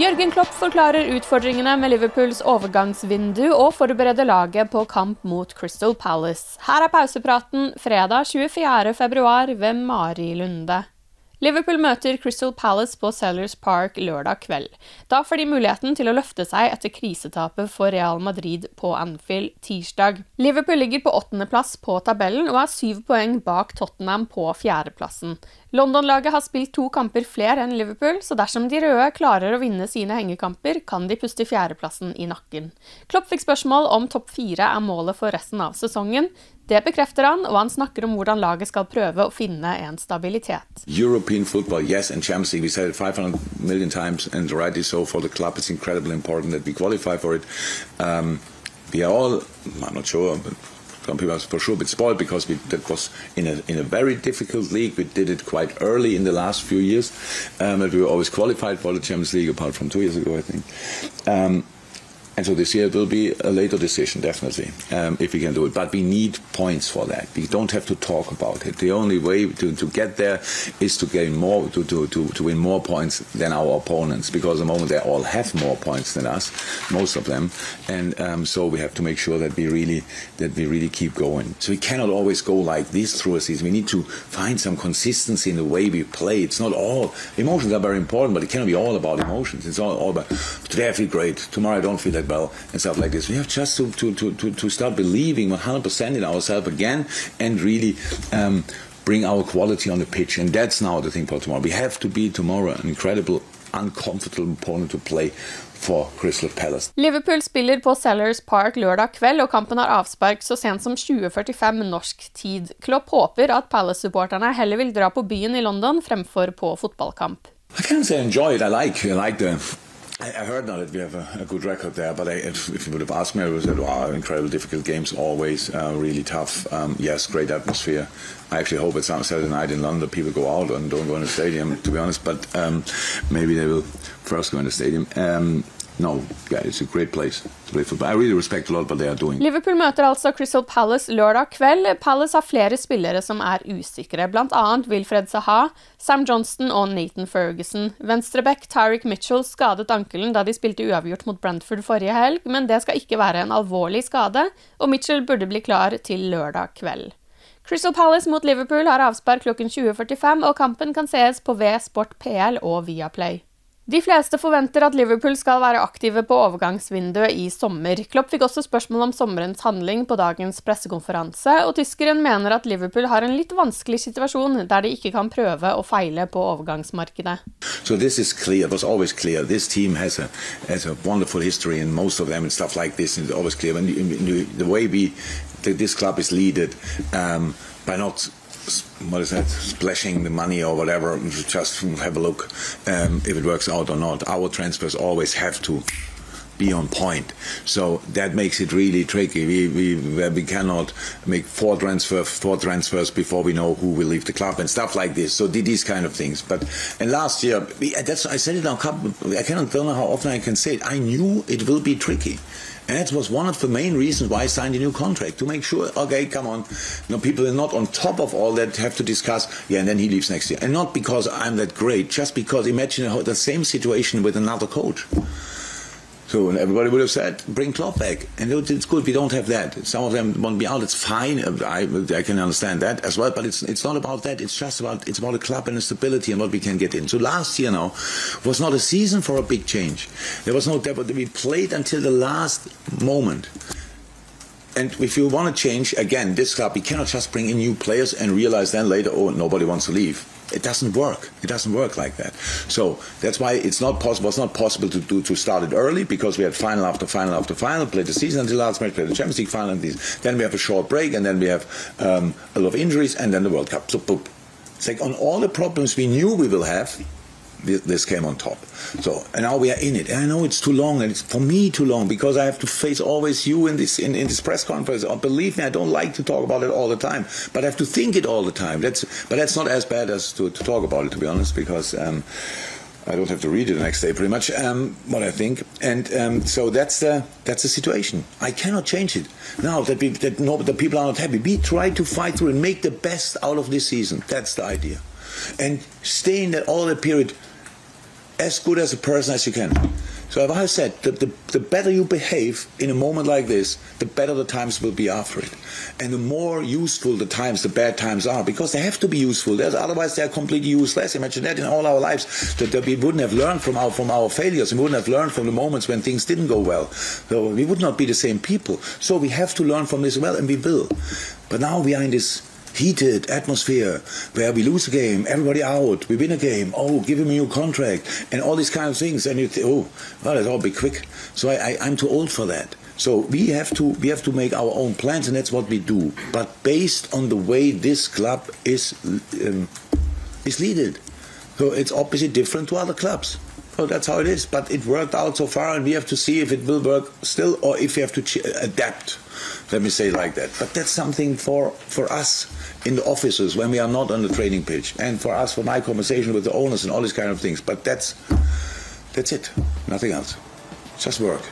Jørgen Klopp forklarer utfordringene med Liverpools overgangsvindu og forbereder laget på kamp mot Crystal Palace. Her er pausepraten fredag 24.2 ved Mari Lunde. Liverpool møter Crystal Palace på Sellers Park lørdag kveld. Da får de muligheten til å løfte seg etter krisetapet for Real Madrid på Anfield tirsdag. Liverpool ligger på åttendeplass på tabellen og er syv poeng bak Tottenham på fjerdeplassen. London-laget har spilt to kamper flere enn Liverpool, så dersom de røde klarer å vinne sine hengekamper, kan de puste fjerdeplassen i nakken. Klopp fikk spørsmål om topp fire er målet for resten av sesongen. Det bekrefter han, og han snakker om hvordan laget skal prøve å finne en stabilitet. European football, yes, and Champions League. We said it 500 million times, and rightly so for the club. It's incredibly important that we qualify for it. Um, we are all, I'm not sure, some people are for sure a bit spoiled because we, that was in a, in a very difficult league. We did it quite early in the last few years, um, but we were always qualified for the Champions League, apart from two years ago, I think. Um, and so this year it will be a later decision, definitely, um, if we can do it. But we need points for that. We don't have to talk about it. The only way to, to get there is to gain more, to, to, to, to win more points than our opponents, because at the moment they all have more points than us, most of them. And um, so we have to make sure that we really that we really keep going. So we cannot always go like this through a season. We need to find some consistency in the way we play. It's not all emotions are very important, but it cannot be all about emotions. It's all, all about today I feel great, tomorrow I don't feel that well, and stuff like this. We have just to, to, to, to start believing 100% in ourselves again and really um, bring our quality on the pitch. And that's now the thing for tomorrow. We have to be tomorrow an incredible, uncomfortable opponent to play for Crystal Palace. Liverpool spiller på Sellers Park lørdag kveld, og kampen har avspark så sent som 2045 norsk tid. Klopp håper at Palace-supporterne heller vil dra på byen i London fremfor på fotballkamp. I can't say enjoy it. I like, I like the I heard now that we have a, a good record there, but I, if, if, you would have asked me, I would have said, wow, incredible, difficult games, always uh, really tough. Um, yes, great atmosphere. I actually hope it's on Saturday night in London, people go out and don't go in the stadium, to be honest, but um, maybe they will first go in the stadium. Um, no, really. Liverpool møter altså Crystal Palace lørdag kveld. Palace har flere spillere som er usikre, bl.a. Wilfred Saha, Sam Johnston og Nathan Ferguson. Venstreback Tyrick Mitchell skadet ankelen da de spilte uavgjort mot Brentford forrige helg, men det skal ikke være en alvorlig skade, og Mitchell burde bli klar til lørdag kveld. Crystal Palace mot Liverpool har avspark klokken 20.45, og kampen kan sees på V Sport PL og Viaplay. De fleste forventer at Liverpool skal være aktive på overgangsvinduet i sommer. Klopp fikk også spørsmål om sommerens handling på dagens pressekonferanse, og tyskeren mener at Liverpool har en litt vanskelig situasjon der de ikke kan prøve og feile på overgangsmarkedet. So this is clear. It was always clear. This team has a has a wonderful history, and most of them and stuff like this. It's always clear. And the way um, by not what is that, splashing the money or whatever, just have a look um, if it works out or not. Our transfers always have to be on point. So that makes it really tricky. We we we cannot make four transfers four transfers before we know who will leave the club and stuff like this. So these kind of things. But and last year, that's I said it now. I cannot don't know how often I can say it. I knew it will be tricky. And that was one of the main reasons why I signed a new contract to make sure, okay, come on, you know, people are not on top of all that have to discuss, yeah, and then he leaves next year. And not because I'm that great, just because imagine the same situation with another coach. So everybody would have said, bring Klopp back. And it's good we don't have that. Some of them won't be oh, out. It's fine. Uh, I, I can understand that as well. But it's it's not about that. It's just about it's about a club and the stability and what we can get in. So last year now was not a season for a big change. There was no we played until the last moment. And if you want to change again, this club, we cannot just bring in new players and realize then later, oh, nobody wants to leave it doesn't work. It doesn't work like that. So that's why it's not possible. It's not possible to do to start it early because we had final after final after final, played the season until last match, played the Champions League final, and. Then we have a short break, and then we have um, a lot of injuries, and then the World Cup. So, boop. It's like on all the problems we knew we will have, this came on top. So and now we are in it. And I know it's too long, and it's for me too long because I have to face always you in this in, in this press conference. Oh, believe me, I don't like to talk about it all the time, but I have to think it all the time. That's but that's not as bad as to, to talk about it, to be honest, because. Um, I don't have to read it the next day, pretty much. Um, what I think, and um, so that's the that's the situation. I cannot change it now that we, that no, the people are not happy. We try to fight through and make the best out of this season. That's the idea, and stay in that all the period as good as a person as you can. So as I said, the, the, the, better you behave in a moment like this, the better the times will be after it. And the more useful the times, the bad times are, because they have to be useful. There's, otherwise, they're completely useless. Imagine that in all our lives, that, that, we wouldn't have learned from our, from our failures, we wouldn't have learned from the moments when things didn't go well. So we would not be the same people. So we have to learn from this well, and we will. But now we are in this heated atmosphere where we lose a game, everybody out, we win a game, oh, give him a new contract, and all these kind of things. And you think, oh, well, it's all be quick. So I, I, am too old for that. So we have to we have to make our own plans, and that's what we do. But based on the way this club is um, is leaded, so it's obviously different to other clubs. So that's how it is. But it worked out so far, and we have to see if it will work still, or if we have to adapt. Let me say like that. But that's something for for us in the offices when we are not on the training pitch, and for us, for my conversation with the owners and all these kind of things. But that's that's it. Nothing else. Just work.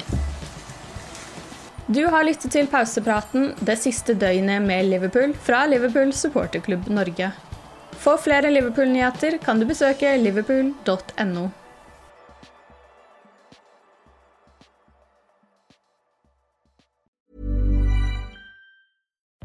Du har lyttet til pausepraten det siste døgnet med Liverpool fra Liverpool supporterklubb Norge. For flere Liverpool-nyheter kan du besøke liverpool.no.